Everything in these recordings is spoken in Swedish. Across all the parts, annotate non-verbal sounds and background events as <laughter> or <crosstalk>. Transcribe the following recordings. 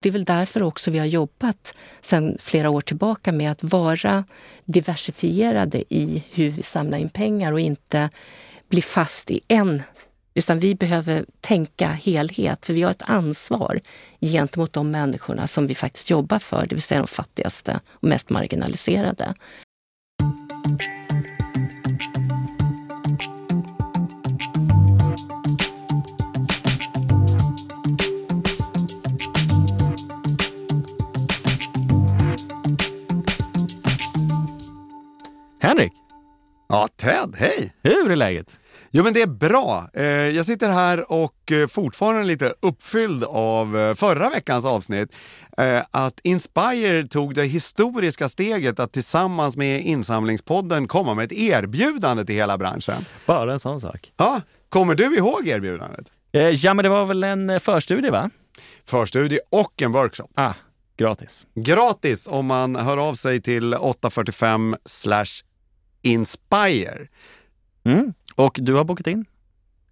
Det är väl därför också vi har jobbat sedan flera år tillbaka med att vara diversifierade i hur vi samlar in pengar och inte bli fast i en utan vi behöver tänka helhet, för vi har ett ansvar gentemot de människorna som vi faktiskt jobbar för, det vill säga de fattigaste och mest marginaliserade. Henrik! Ja, Ted, hej! Hur är läget? Jo men det är bra. Eh, jag sitter här och eh, fortfarande lite uppfylld av eh, förra veckans avsnitt. Att Inspire tog det historiska steget att tillsammans med Insamlingspodden komma med ett erbjudande till hela branschen. Bara en sån sak. Ja, kommer du ihåg erbjudandet? Ja, men det var väl en förstudie va? Förstudie och en workshop. Ah, gratis. Gratis om man hör av sig till 845 inspire. Mm. Och du har bokat in?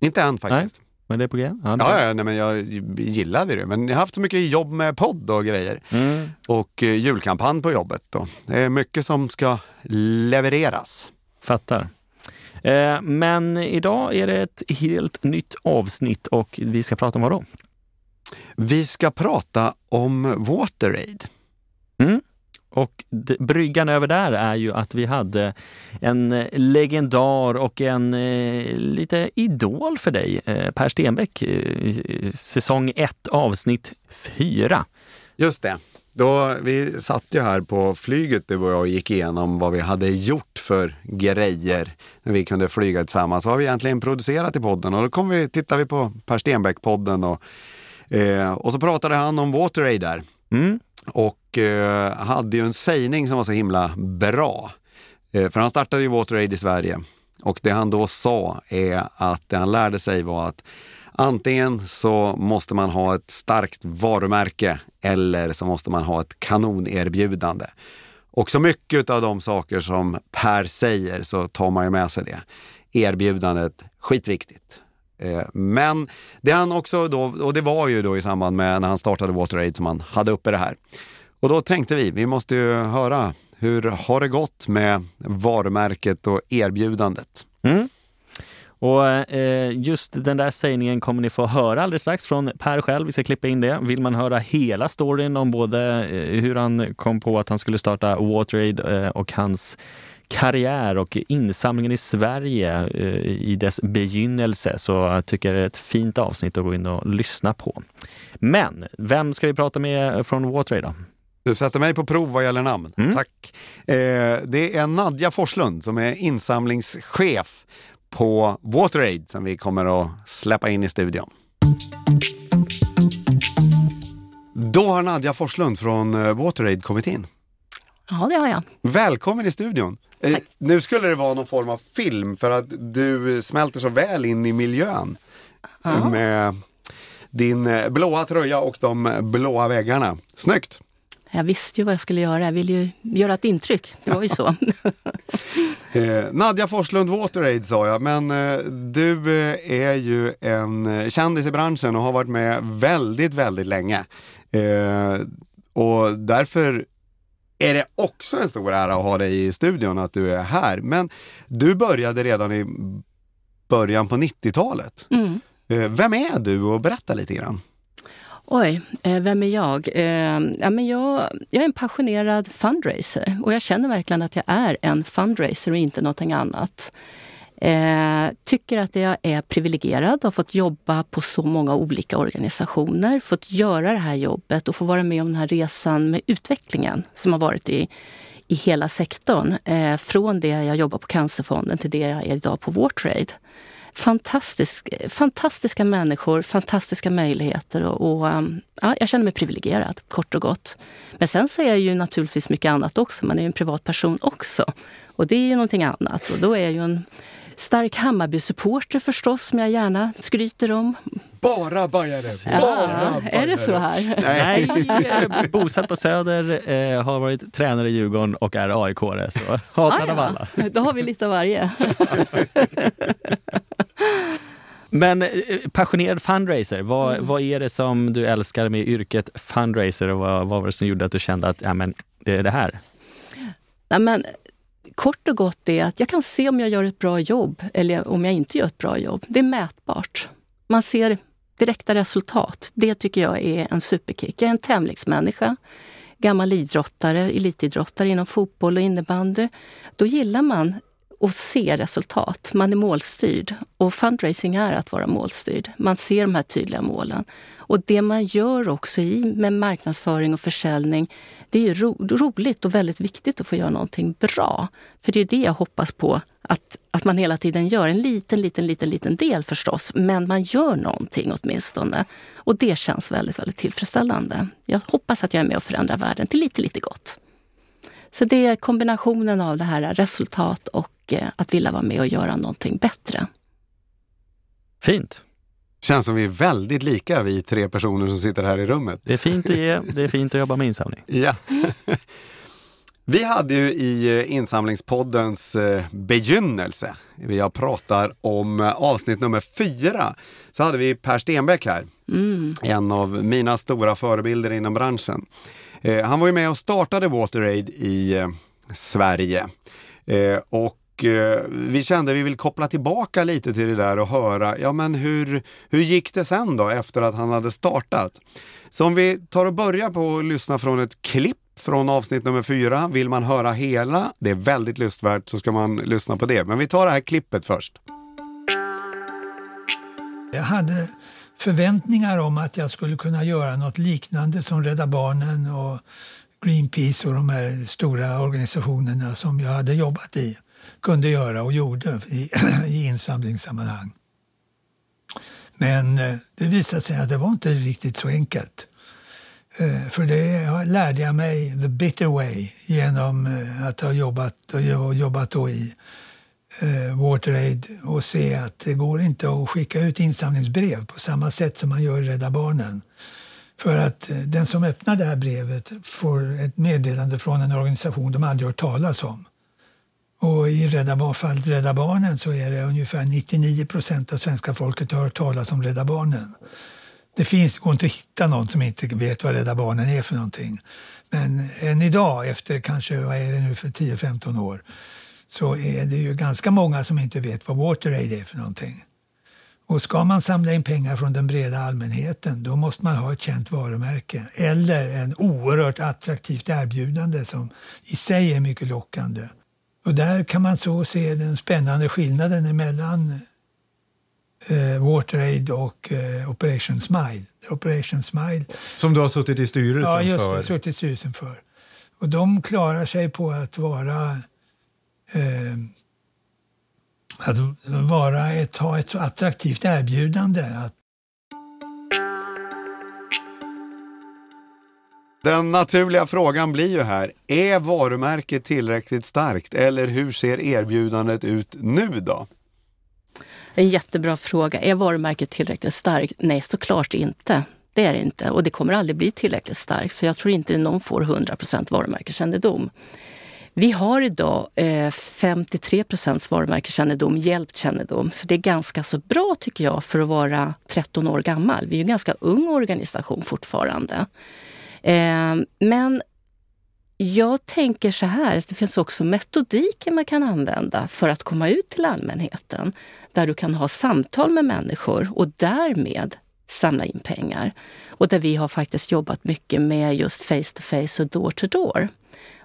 Inte än faktiskt. Nej. Men det är på G? Ja, ja, ja nej, men jag gillade det. Men jag har haft så mycket jobb med podd och grejer. Mm. Och eh, julkampanj på jobbet. Då. Det är mycket som ska levereras. Fattar. Eh, men idag är det ett helt nytt avsnitt och vi ska prata om vad då? Vi ska prata om WaterAid. Och bryggan över där är ju att vi hade en eh, legendar och en eh, lite idol för dig, eh, Per Stenbeck, eh, säsong 1 avsnitt 4. Just det. Då, vi satt ju här på flyget du och jag gick igenom vad vi hade gjort för grejer när vi kunde flyga tillsammans. Vad har vi egentligen producerat i podden? Och då kom vi, tittade vi på Per Stenbeck-podden och, och så pratade han om WaterAid där. Mm. Och eh, hade ju en sägning som var så himla bra. Eh, för han startade ju WaterAid i Sverige. Och det han då sa är att det han lärde sig var att antingen så måste man ha ett starkt varumärke eller så måste man ha ett kanonerbjudande. Och så mycket av de saker som Per säger så tar man ju med sig det. Erbjudandet, skitviktigt. Eh, men det han också då, och det var ju då i samband med när han startade WaterAid som han hade uppe det här. Och då tänkte vi, vi måste ju höra, hur har det gått med varumärket och erbjudandet? Mm. Och eh, just den där sägningen kommer ni få höra alldeles strax från Per själv. Vi ska klippa in det. Vill man höra hela storyn om både eh, hur han kom på att han skulle starta WaterAid eh, och hans karriär och insamlingen i Sverige eh, i dess begynnelse så tycker jag det är ett fint avsnitt att gå in och lyssna på. Men vem ska vi prata med från WaterAid? då? Du sätter mig på prov vad gäller namn. Mm. Tack. Eh, det är Nadja Forslund som är insamlingschef på WaterAid som vi kommer att släppa in i studion. Då har Nadja Forslund från eh, WaterAid kommit in. Ja, det har jag. Välkommen i studion. Eh, nu skulle det vara någon form av film för att du smälter så väl in i miljön. Aha. Med din eh, blåa tröja och de blåa väggarna. Snyggt! Jag visste ju vad jag skulle göra. Jag ville ju göra ett intryck. Det var ju så. <laughs> eh, Nadja Forslund Wateraid sa jag, men eh, du eh, är ju en eh, kändis i branschen och har varit med väldigt, väldigt länge. Eh, och därför är det också en stor ära att ha dig i studion, att du är här. Men du började redan i början på 90-talet. Mm. Eh, vem är du och berätta lite grann. Oj, eh, vem är jag? Eh, ja, men jag? Jag är en passionerad fundraiser och jag känner verkligen att jag är en fundraiser och inte någonting annat. Eh, tycker att jag är privilegierad och har fått jobba på så många olika organisationer, fått göra det här jobbet och få vara med om den här resan med utvecklingen som har varit i, i hela sektorn. Eh, från det jag jobbar på Cancerfonden till det jag är idag på Vårtrade. Fantastisk, fantastiska människor, fantastiska möjligheter och, och um, ja, jag känner mig privilegierad, kort och gott. Men sen så är jag ju naturligtvis mycket annat också. Man är ju en privatperson också. Och det är ju någonting annat. Och då är jag ju en Stark Hammarby-supporter förstås, som jag gärna skryter om. Bara bajare! Bara ja, Är det så här? Nej, bosatt på Söder, eh, har varit tränare i Djurgården och är aik så hatad ah, av alla. Då har vi lite av varje. <laughs> Men eh, passionerad fundraiser, vad, mm. vad är det som du älskar med yrket fundraiser och vad, vad var det som gjorde att du kände att ja, men, det är det här? Ja, men, kort och gott är att jag kan se om jag gör ett bra jobb eller om jag inte gör ett bra jobb. Det är mätbart. Man ser direkta resultat. Det tycker jag är en superkick. Jag är en tävlingsmänniska, gammal idrottare, elitidrottare inom fotboll och innebandy. Då gillar man och se resultat. Man är målstyrd och fundraising är att vara målstyrd. Man ser de här tydliga målen. Och det man gör också i med marknadsföring och försäljning, det är ro, roligt och väldigt viktigt att få göra någonting bra. För det är det jag hoppas på att, att man hela tiden gör. En liten, liten, liten, liten del förstås, men man gör någonting åtminstone. Och det känns väldigt, väldigt tillfredsställande. Jag hoppas att jag är med och förändrar världen till lite, lite gott. Så det är kombinationen av det här resultat och eh, att vilja vara med och göra någonting bättre. Fint. Känns som vi är väldigt lika vi tre personer som sitter här i rummet. Det är fint att ge, det är fint att jobba med insamling. <laughs> Ja. Vi hade ju i eh, insamlingspoddens eh, begynnelse, jag pratar om avsnitt nummer fyra, så hade vi Per Stenbeck här. Mm. En av mina stora förebilder inom branschen. Eh, han var ju med och startade WaterAid i eh, Sverige. Eh, och eh, vi kände att vi vill koppla tillbaka lite till det där och höra, ja men hur, hur gick det sen då efter att han hade startat? Så om vi tar och börjar på att lyssna från ett klipp från avsnitt nummer fyra. Vill man höra hela, det är väldigt lustvärt, så ska man lyssna på det. Men vi tar det här klippet först. Jag hade förväntningar om att jag skulle kunna göra något liknande som Rädda Barnen och Greenpeace och de här stora organisationerna som jag hade jobbat i kunde göra och gjorde i, <clears throat> i insamlingssammanhang. Men eh, det visade sig att det var inte riktigt så enkelt. Eh, för det lärde jag mig the bitter way genom eh, att ha jobbat, och jobbat då i eh, WaterAid och se att det går inte att skicka ut insamlingsbrev på samma sätt som man gör i Rädda Barnen. För att eh, den som öppnar det här brevet får ett meddelande från en organisation de aldrig hört talas om. Och i Rädda, fallet Rädda Barnen så är det ungefär 99 procent av svenska folket har hört talas om Rädda Barnen. Det finns, går inte att hitta någon som inte vet vad Rädda Barnen är för någonting. Men än idag, efter kanske, vad är det nu för 10-15 år, så är det ju ganska många som inte vet vad WaterAid är för någonting. Och ska man samla in pengar från den breda allmänheten då måste man ha ett känt varumärke eller en oerhört attraktivt erbjudande som i sig är mycket lockande. Och där kan man så se den spännande skillnaden mellan eh, WaterAid och eh, Operation Smile. Operation Smile. Som du har suttit i styrelsen för? Ja, just det. Suttit i styrelsen för. Och de klarar sig på att vara eh, att vara ett, ha ett attraktivt erbjudande. Att Den naturliga frågan blir ju här, är varumärket tillräckligt starkt eller hur ser erbjudandet ut nu då? En jättebra fråga. Är varumärket tillräckligt starkt? Nej, såklart inte. Det är det inte och det kommer aldrig bli tillräckligt starkt för jag tror inte någon får 100% varumärkeskännedom. Vi har idag eh, 53 procents varumärkeskännedom, hjälpkännedom. Så det är ganska så bra tycker jag för att vara 13 år gammal. Vi är ju en ganska ung organisation fortfarande. Eh, men jag tänker så här, att det finns också metodiker man kan använda för att komma ut till allmänheten. Där du kan ha samtal med människor och därmed samla in pengar. Och där vi har faktiskt jobbat mycket med just face to face och door to door.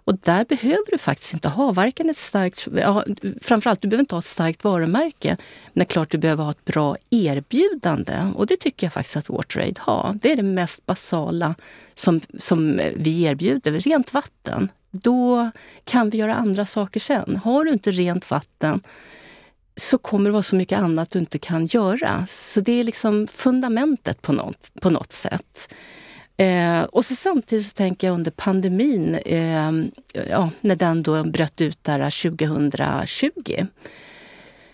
Och där behöver du faktiskt inte ha varken ett starkt, ja, framförallt du behöver inte ha ett starkt varumärke, men det är klart du behöver ha ett bra erbjudande. Och det tycker jag faktiskt att WaterAid har. Det är det mest basala som, som vi erbjuder. Rent vatten, då kan vi göra andra saker sen. Har du inte rent vatten så kommer det vara så mycket annat du inte kan göra. Så det är liksom fundamentet på något, på något sätt. Eh, och så samtidigt så tänker jag under pandemin, eh, ja, när den då bröt ut där eh, 2020,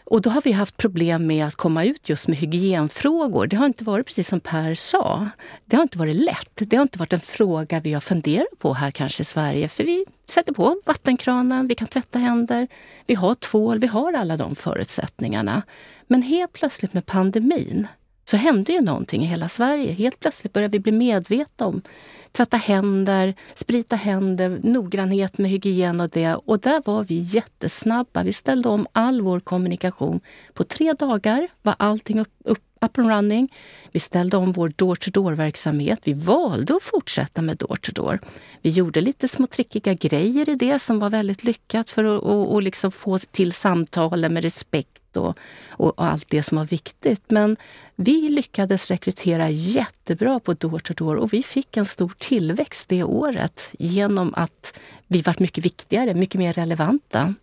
Och då har vi haft problem med att komma ut just med hygienfrågor. Det har inte varit precis som Per sa. Det har inte varit lätt. Det har inte varit en fråga vi har funderat på här kanske i Sverige. För vi sätter på vattenkranen, vi kan tvätta händer, vi har tvål, vi har alla de förutsättningarna. Men helt plötsligt med pandemin så hände ju någonting i hela Sverige. Helt plötsligt började vi bli medvetna om tvätta händer, sprita händer, noggrannhet med hygien och det. Och där var vi jättesnabba. Vi ställde om all vår kommunikation. På tre dagar var allting upp, upp up and running. Vi ställde om vår door-to-door-verksamhet. Vi valde att fortsätta med door-to-door. Vi gjorde lite små trickiga grejer i det som var väldigt lyckat för att och, och liksom få till samtalen med respekt och, och, och, allt det som var viktigt. Men vi lyckades rekrytera jättebra på door-to-door och vi fick en stor tillväxt det året genom att vi var mycket viktigare, mycket mer relevanta.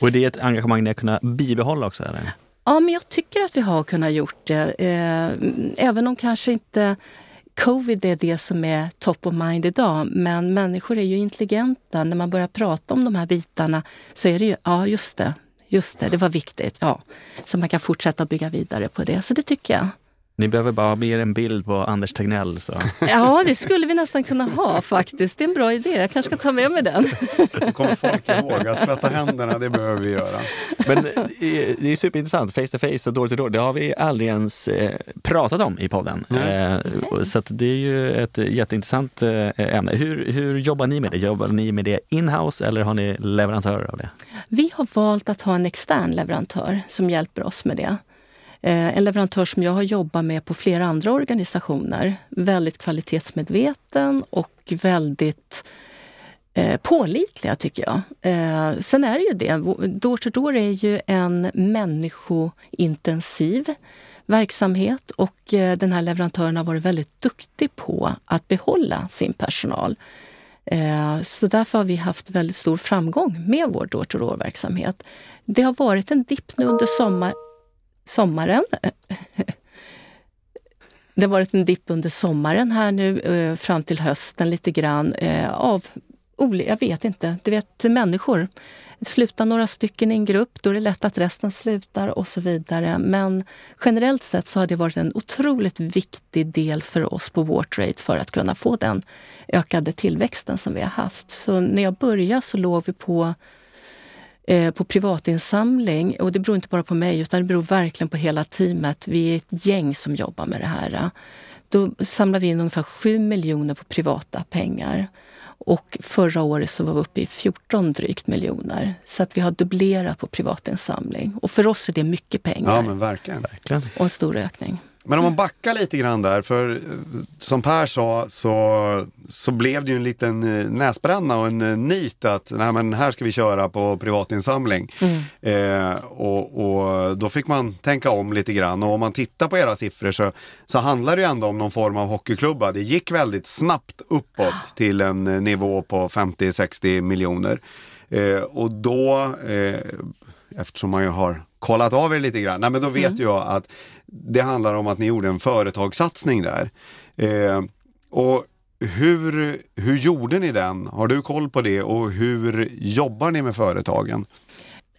Och det är ett engagemang ni har kunnat bibehålla också? Eller? Ja, men jag tycker att vi har kunnat gjort det. Eh, även om kanske inte covid är det som är top of mind idag. Men människor är ju intelligenta. När man börjar prata om de här bitarna så är det ju, ja just det, just det, det var viktigt. Ja. Så man kan fortsätta bygga vidare på det. Så det tycker jag. Ni behöver bara ha med en bild på Anders Tegnell. Så. <laughs> Ja, det skulle vi nästan kunna ha faktiskt. Det är en bra idé. Jag kanske ska ta med mig den. Då kommer folk ihåg att tvätta händerna, det behöver vi göra. Men det är superintressant. Face to face och door to door, det har vi aldrig ens eh, pratat om i podden. Nej. Så det är ju ett jätteintressant eh, ämne. Hur, hur jobbar ni med det? Jobbar ni med det inhouse eller har ni leverantörer av det? Vi har valt att ha en extern leverantör som hjälper oss med det. Eh, en leverantör som jag har jobbat med på flera andra organisationer. Väldigt kvalitetsmedveten och väldigt eh, pålitliga tycker jag. Eh, sen är det ju det, Door to Door är ju en människointensiv verksamhet och eh, den här leverantören har varit väldigt duktig på att behålla sin personal. Eh, så därför har vi haft väldigt stor framgång med vår door to door-verksamhet. Det har varit en dipp nu under sommaren sommaren. <laughs> Det har varit en dipp under sommaren här nu eh, fram till hösten lite grann eh, av, jag vet inte, du vet människor. Slutar några stycken i en grupp, då är det lätt att resten slutar och så vidare. Men generellt sett så har det varit en otroligt viktig del för oss på Wartrade för att kunna få den ökade tillväxten som vi har haft. Så när jag började så låg vi på Eh, på privatinsamling. Och det beror inte bara på mig, utan det beror verkligen på hela teamet. Vi är ett gäng som jobbar med det här. Då samlar vi in ungefär 7 miljoner på privata pengar. Och förra året så var vi uppe i 14 drygt miljoner. Så att vi har dubblerat på privatinsamling. Och för oss är det mycket pengar. Ja, men verkligen. verkligen. Och en stor ökning. Men om man backar lite grann där, för eh, som Per sa så, så blev det ju en liten eh, näsbränna och en eh, nit att nej, men här ska vi köra på privatinsamling. Mm. Eh, och, och, då fick man tänka om lite grann och om man tittar på era siffror så, så handlar det ju ändå om någon form av hockeyklubba. Det gick väldigt snabbt uppåt till en nivå på 50-60 miljoner. Eh, och då, eh, eftersom man ju har kollat av er lite grann, nej, men då vet mm. jag att det handlar om att ni gjorde en företagssatsning där. Eh, och hur, hur gjorde ni den? Har du koll på det och hur jobbar ni med företagen?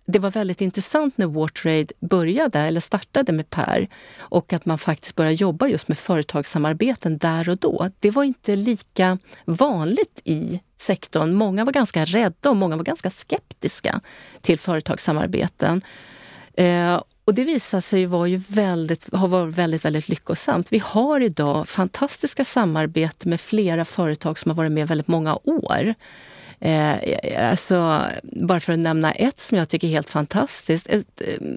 det var väldigt intressant när Wartrade började, eller startade med Per och att man faktiskt började jobba just med företagssamarbeten där och då. Det var inte lika vanligt i sektorn. Många var ganska rädda och många var ganska skeptiska till företagssamarbeten. Eh, och det visar sig vara ju väldigt, har varit väldigt, väldigt lyckosamt. Vi har idag fantastiska samarbeten med flera företag som har varit med väldigt många år. Eh, alltså, bara för att nämna ett som jag tycker är helt fantastiskt. Ett, eh,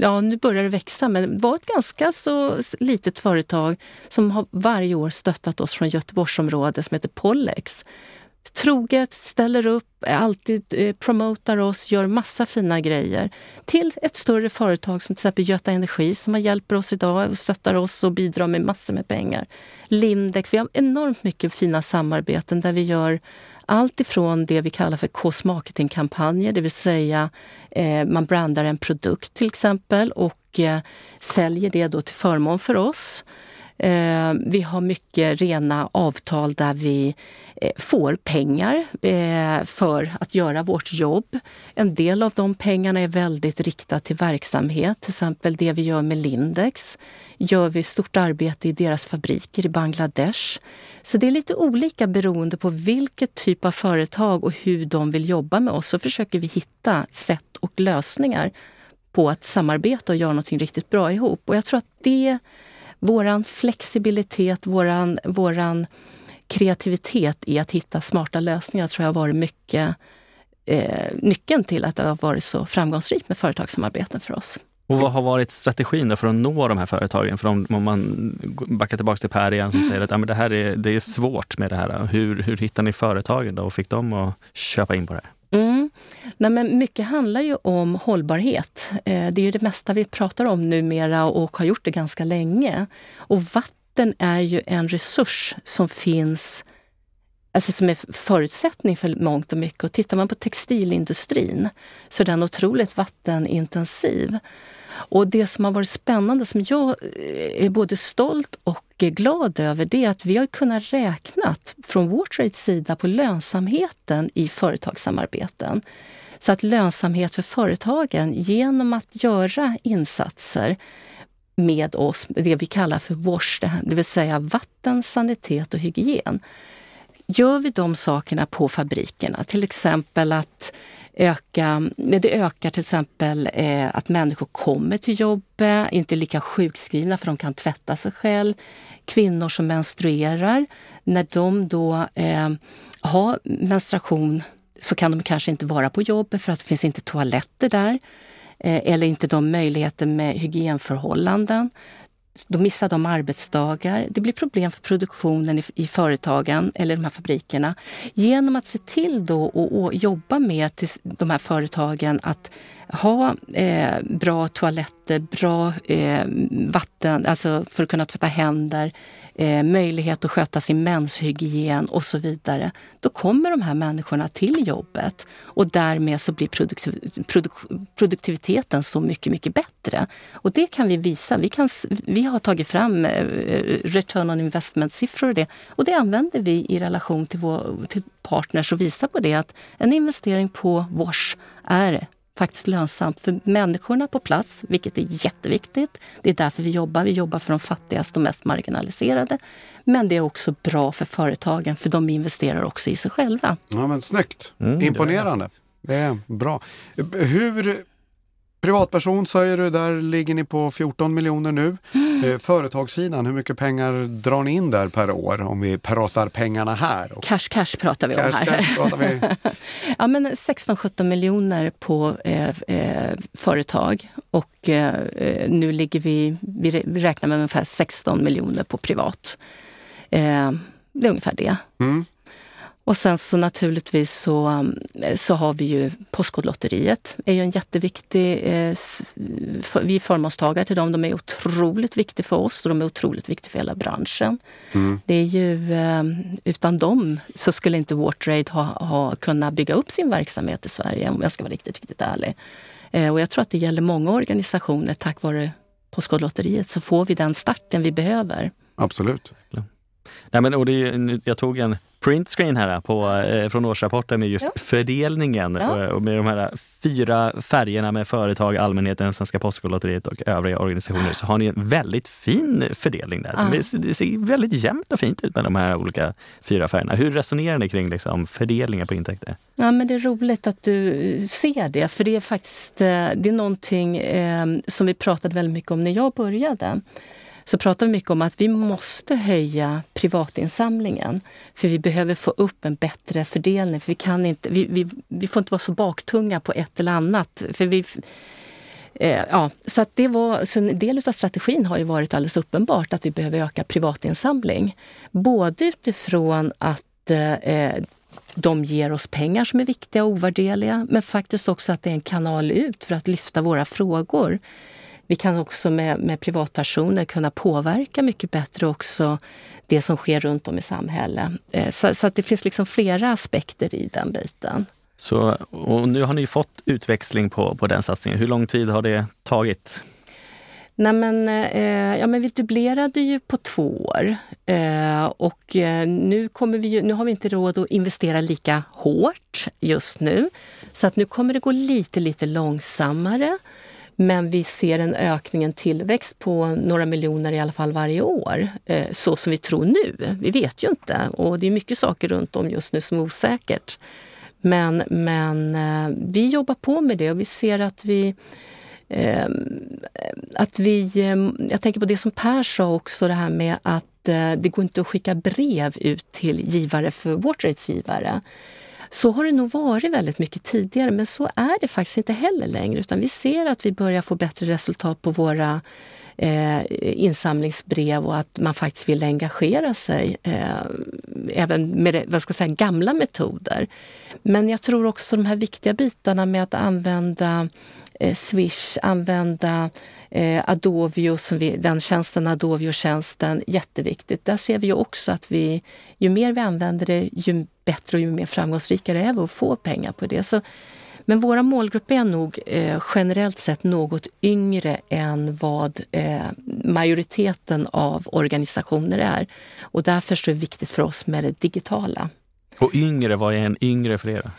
ja, nu börjar det växa, men det var ett ganska så litet företag som har varje år stöttat oss från Göteborgsområdet som heter Pollex troget ställer upp, alltid eh, promotar oss, gör massa fina grejer. Till ett större företag som till exempel Göta Energi som hjälper oss idag och stöttar oss och bidrar med massor med pengar. Lindex, vi har enormt mycket fina samarbeten där vi gör allt ifrån det vi kallar för cross-marketing-kampanjer, det vill säga eh, man brandar en produkt till exempel och eh, säljer det då till förmån för oss Eh, vi har mycket rena avtal där vi eh, får pengar eh, för att göra vårt jobb. En del av de pengarna är väldigt riktat till verksamhet. Till exempel det vi gör med Lindex gör vi stort arbete i deras fabriker i Bangladesh. Så det är lite olika beroende på vilket typ av företag och hur de vill jobba med oss. Så försöker vi hitta sätt och lösningar på att samarbeta och göra någonting riktigt bra ihop. Och jag tror att det våran flexibilitet, våran, våran kreativitet i att hitta smarta lösningar tror jag har varit mycket eh, nyckeln till att det har varit så framgångsrikt med företagssamarbeten för oss. Och vad har varit strategin för att nå de här företagen? För om, om man backar tillbaka till Per igen som mm. säger att ja, men det här är, det är svårt med det här. Hur, hur hittar ni företagen då och fick dem att köpa in på det här? Mm. Nej, men mycket handlar ju om hållbarhet. Eh, det är ju det mesta vi pratar om numera och har gjort det ganska länge. Och vatten är ju en resurs som finns alltså som är förutsättning för mångt och mycket. Och tittar man på textilindustrin så är den otroligt vattenintensiv. Och det som har varit spännande, som jag eh, är både stolt och glad över, det är att vi har kunnat räkna från Wartrades sida på lönsamheten i företagssamarbeten. Så att lönsamhet för företagen genom att göra insatser med oss, det vi kallar för WASH, det vill säga vatten, sanitet och hygien. Gör vi de sakerna på fabrikerna, till exempel att öka, det ökar till exempel eh, att människor kommer till jobbet, inte är lika sjukskrivna för de kan tvätta sig själv. Kvinnor som menstruerar, när de då eh, har menstruation så kan de kanske inte vara på jobbet för att det finns inte toaletter där. Eh, eller inte de möjligheter med hygienförhållanden då missar de arbetsdagar. Det blir problem för produktionen i, i företagen eller de här fabrikerna. Genom att se till då och, och jobba med till de här företagen att ha eh, bra toaletter, bra eh, vatten, alltså för att kunna tvätta händer, eh, möjlighet att sköta sin menshygien och så vidare. Då kommer de här människorna till jobbet och därmed så blir produktiv, produk, produktiviteten så mycket, mycket bättre. Och det kan vi visa. Vi, kan, vi har tagit fram eh, return on investment-siffror och det och det använder vi i relation till, vår, till partners och visar på det att en investering på Wash är faktiskt lönsamt för människorna på plats, vilket är jätteviktigt. Det är därför vi jobbar. Vi jobbar för de fattigaste och mest marginaliserade. Men det är också bra för företagen, för de investerar också i sig själva. Ja, men Snyggt! Mm, Imponerande. Det är bra. Hur Privatperson säger du, där ligger ni på 14 miljoner nu. Mm. Eh, företagssidan, hur mycket pengar drar ni in där per år om vi pratar pengarna här? Och... Cash cash pratar vi cash, om här. Cash pratar vi. <laughs> ja, men 16-17 miljoner på eh, eh, företag och eh, nu ligger vi, vi räknar med ungefär 16 miljoner på privat. Eh, det är ungefär det. Mm. Och sen så naturligtvis så, um, så har vi ju Postkodlotteriet. är ju en jätteviktig... Eh, vi är förmånstagare till dem. De är otroligt viktiga för oss och de är otroligt viktiga för hela branschen. Mm. Det är ju, eh, utan dem så skulle inte Wartrade ha, ha kunnat bygga upp sin verksamhet i Sverige om jag ska vara riktigt, riktigt ärlig. Eh, och jag tror att det gäller många organisationer. Tack vare Postkodlotteriet så får vi den starten vi behöver. Absolut. Nej, men, och det, jag tog en printscreen här på, eh, från årsrapporten med just ja. fördelningen ja. och med de här fyra färgerna med företag, allmänheten, Svenska Postkodlotteriet och övriga organisationer så har ni en väldigt fin fördelning där. Ja. Det ser väldigt jämnt och fint ut med de här olika fyra färgerna. Hur resonerar ni kring liksom, fördelningen på intäkter? Ja, men det är roligt att du ser det, för det är faktiskt eh, det är någonting eh, som vi pratade väldigt mycket om när jag började så pratar vi mycket om att vi måste höja privatinsamlingen. För vi behöver få upp en bättre fördelning. För vi, kan inte, vi, vi, vi får inte vara så baktunga på ett eller annat. För vi, eh, ja, så att det var, så en del av strategin har ju varit alldeles uppenbart att vi behöver öka privatinsamling. Både utifrån att eh, eh de ger oss pengar som är viktiga och ovärderliga, men faktiskt också att det är en kanal ut för att lyfta våra frågor. Vi kan också med, med privatpersoner kunna påverka mycket bättre också det som sker runt om i samhället. Eh, så, så, att det finns liksom flera aspekter i den biten. Så, och nu har ni fått utväxling på, på den satsningen. Hur lång tid har det tagit? Nej, men, eh, ja, men vi dubblerade ju på två år eh, och eh, nu, kommer vi ju, nu har vi inte råd att investera lika hårt just nu. Så att nu kommer det gå lite, lite långsammare. Men vi ser en ökning, en tillväxt på några miljoner i alla fall varje år, eh, så som vi tror nu. Vi vet ju inte och det är mycket saker runt om just nu som är osäkert. Men, men eh, vi jobbar på med det och vi ser att vi ehm, att vi, ehm, jag tänker på det som Per sa också, det här med att eh, det går inte att skicka brev ut till givare för Wateraids givare. Så har det nog varit väldigt mycket tidigare, men så är det faktiskt inte heller längre. Utan vi ser att vi börjar få bättre resultat på våra eh, insamlingsbrev och att man faktiskt vill engagera sig eh, även med vad ska jag säga, gamla metoder. Men jag tror också de här viktiga bitarna med att använda eh, Swish, använda eh, Adovio, som vi, den tjänsten, Adovio-tjänsten, jätteviktigt. Där ser vi ju också att vi, ju mer vi använder det, ju bättre och ju mer framgångsrikare är vi att få pengar på det. Så, men våra målgrupp är nog eh, generellt sett något yngre än vad eh, majoriteten av organisationer är. Och därför är det viktigt för oss med det digitala. Och yngre, vad är en yngre för er?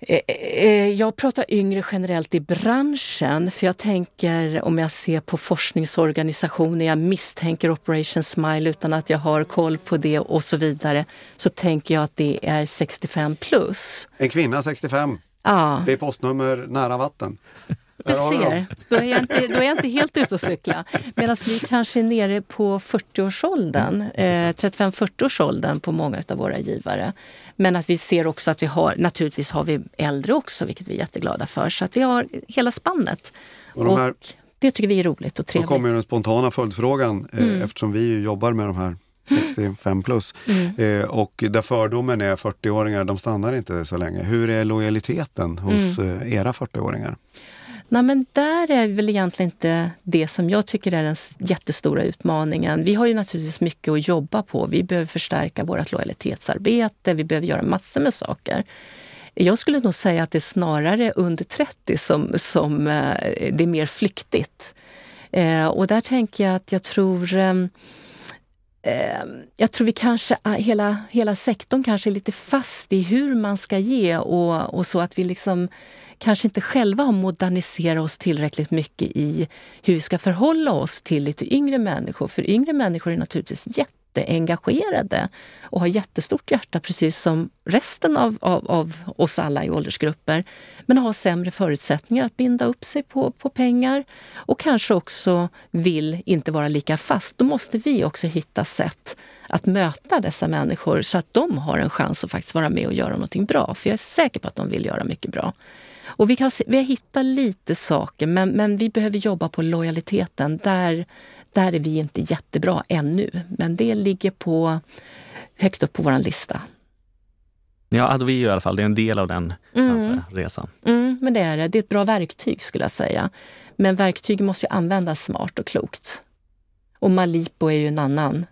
Eh, eh, jag pratar yngre generellt i branschen, för jag tänker om jag ser på forskningsorganisationer, jag misstänker Operation Smile utan att jag har koll på det och så vidare, så tänker jag att det är 65 plus. En kvinna 65. Ja. Det är postnummer nära vatten. Du ser, då är, jag inte, då är jag inte helt ute och cykla. Medan vi kanske är nere på 40-årsåldern, eh, 35-40-årsåldern på många av våra givare. Men att vi ser också att vi har, naturligtvis har vi äldre också, vilket vi är jätteglada för. Så att vi har hela spannet. Och de här, och det tycker vi är roligt och då trevligt. kommer ju den spontana följdfrågan eh, Mm. eftersom vi jobbar med de här 65 plus. Mm. Eh, och där fördomen är 40-åringar, de stannar inte så länge. Hur är lojaliteten hos Mm. eh, era 40-åringar? Nej, men där är väl egentligen inte det som jag tycker är den jättestora utmaningen. Vi har ju naturligtvis mycket att jobba på. Vi behöver förstärka vårt lojalitetsarbete, vi behöver göra massor med saker. Jag skulle nog säga att det är snarare under 30 som, som eh, det är mer flyktigt. Eh, och där tänker jag att jag tror ehm, ehm, jag tror vi kanske, ah, hela, hela sektorn kanske är lite fast i hur man ska ge och, och så att vi liksom kanske inte själva har moderniserat oss tillräckligt mycket i hur vi ska förhålla oss till lite yngre människor. För yngre människor är naturligtvis jätteengagerade och har jättestort hjärta precis som resten av, av, av oss alla i åldersgrupper. Men har sämre förutsättningar att binda upp sig på, på pengar och kanske också vill inte vara lika fast. Då måste vi också hitta sätt att möta dessa människor så att de har en chans att faktiskt vara med och göra någonting bra. För jag är säker på att de vill göra mycket bra. Och vi, kan, se- vi har hittat lite saker, men, men vi behöver jobba på lojaliteten. Där, där är vi inte jättebra ännu, men det ligger på, högt upp på vår lista. Ja, Adovio i alla fall, det är en del av den Mm. resan. Mm, men det är det. Det är ett bra verktyg skulle jag säga. Men verktyg måste ju användas smart och klokt. Och Malipo är ju en annan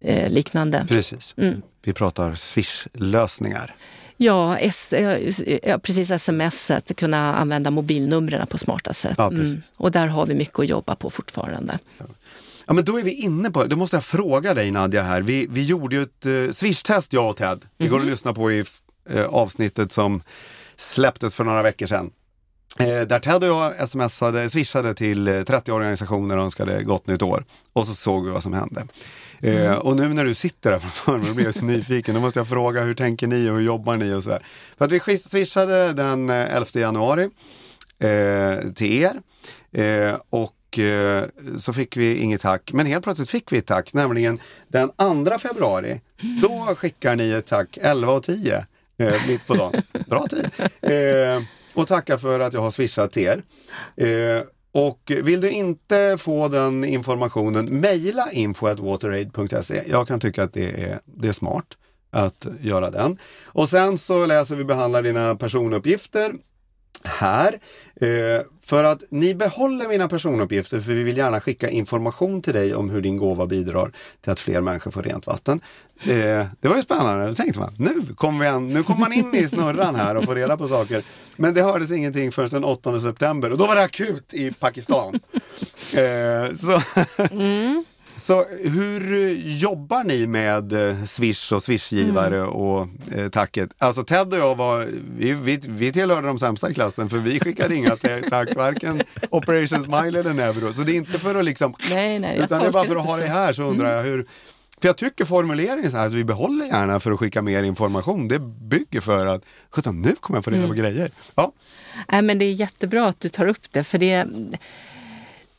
eh, liknande. Precis. Mm. Vi pratar Swish-lösningar. Ja, S, eh, ja, precis smset, kunna använda mobilnumren på smarta sätt. Ja, precis. Och där har vi mycket att jobba på fortfarande. Ja, men då är vi inne på, då måste jag fråga dig Nadja här. Vi, vi gjorde ju ett uh, Swish-test jag och Ted. Det går att lyssna på i eh, avsnittet som släpptes för några veckor sedan. Eh, där Ted och jag smsade, swishade till eh, 30 organisationer och önskade gott nytt år. Och så såg vi vad som hände. Eh, och nu när du sitter här <laughs> framför mig, blir jag så nyfiken. Då måste jag fråga, hur tänker ni och hur jobbar ni och så här. För att vi swishade den eh, 11 januari eh, till er. Eh, och eh, så fick vi inget tack, men helt plötsligt fick vi ett tack, nämligen den 2 februari. Då skickar ni ett tack 11 och 10 eh, mitt på dagen. Bra tid. <laughs> Eh, och tackar för att jag har swishat till er. Och vill du inte få den informationen, mejla info.wateraid.se. Jag kan tycka att det är, det är smart att göra den. Och sen så läser vi behandlar dina personuppgifter här. Eh, för att ni behåller mina personuppgifter för vi vill gärna skicka information till dig om hur din gåva bidrar till att fler människor får rent vatten. Eh, det var ju spännande, då tänkte man nu kommer, vi an, nu kommer man in i snurran här och får reda på saker. Men det hördes ingenting förrän den 8 september och då var det akut i Pakistan. <laughs> Eh, så, så hur jobbar ni med eh, Swish och Swishgivare och eh, tacket? Alltså Ted och jag var, vi, vi, vi tillhörde de sämsta i klassen för vi skickade inga <laughs> tack, varken Operation Smile eller Neuro. Så det är inte för att liksom, Nej, nej, utan det är bara för att ha det här så undrar jag hur för jag tycker formuleringen så här att vi behåller gärna för att skicka mer information. Det bygger för att, sjutton nu kommer jag få reda på grejer. Ja. Nej, men det är jättebra att du tar upp det, för det,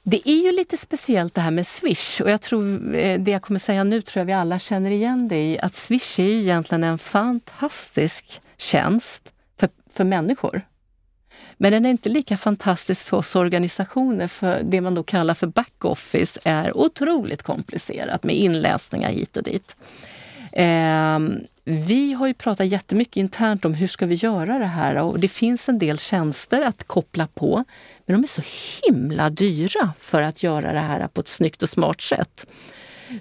det är ju lite speciellt det här med Swish och jag tror eh, det jag kommer säga nu tror jag vi alla känner igen det i att Swish är ju egentligen en fantastisk tjänst för, för människor. Men den är inte lika fantastisk för oss organisationer för det man då kallar för backoffice är otroligt komplicerat med inläsningar hit och dit. Ehm, vi har ju pratat jättemycket internt om hur ska vi göra det här och det finns en del tjänster att koppla på. Men de är så himla dyra för att göra det här på ett snyggt och smart sätt.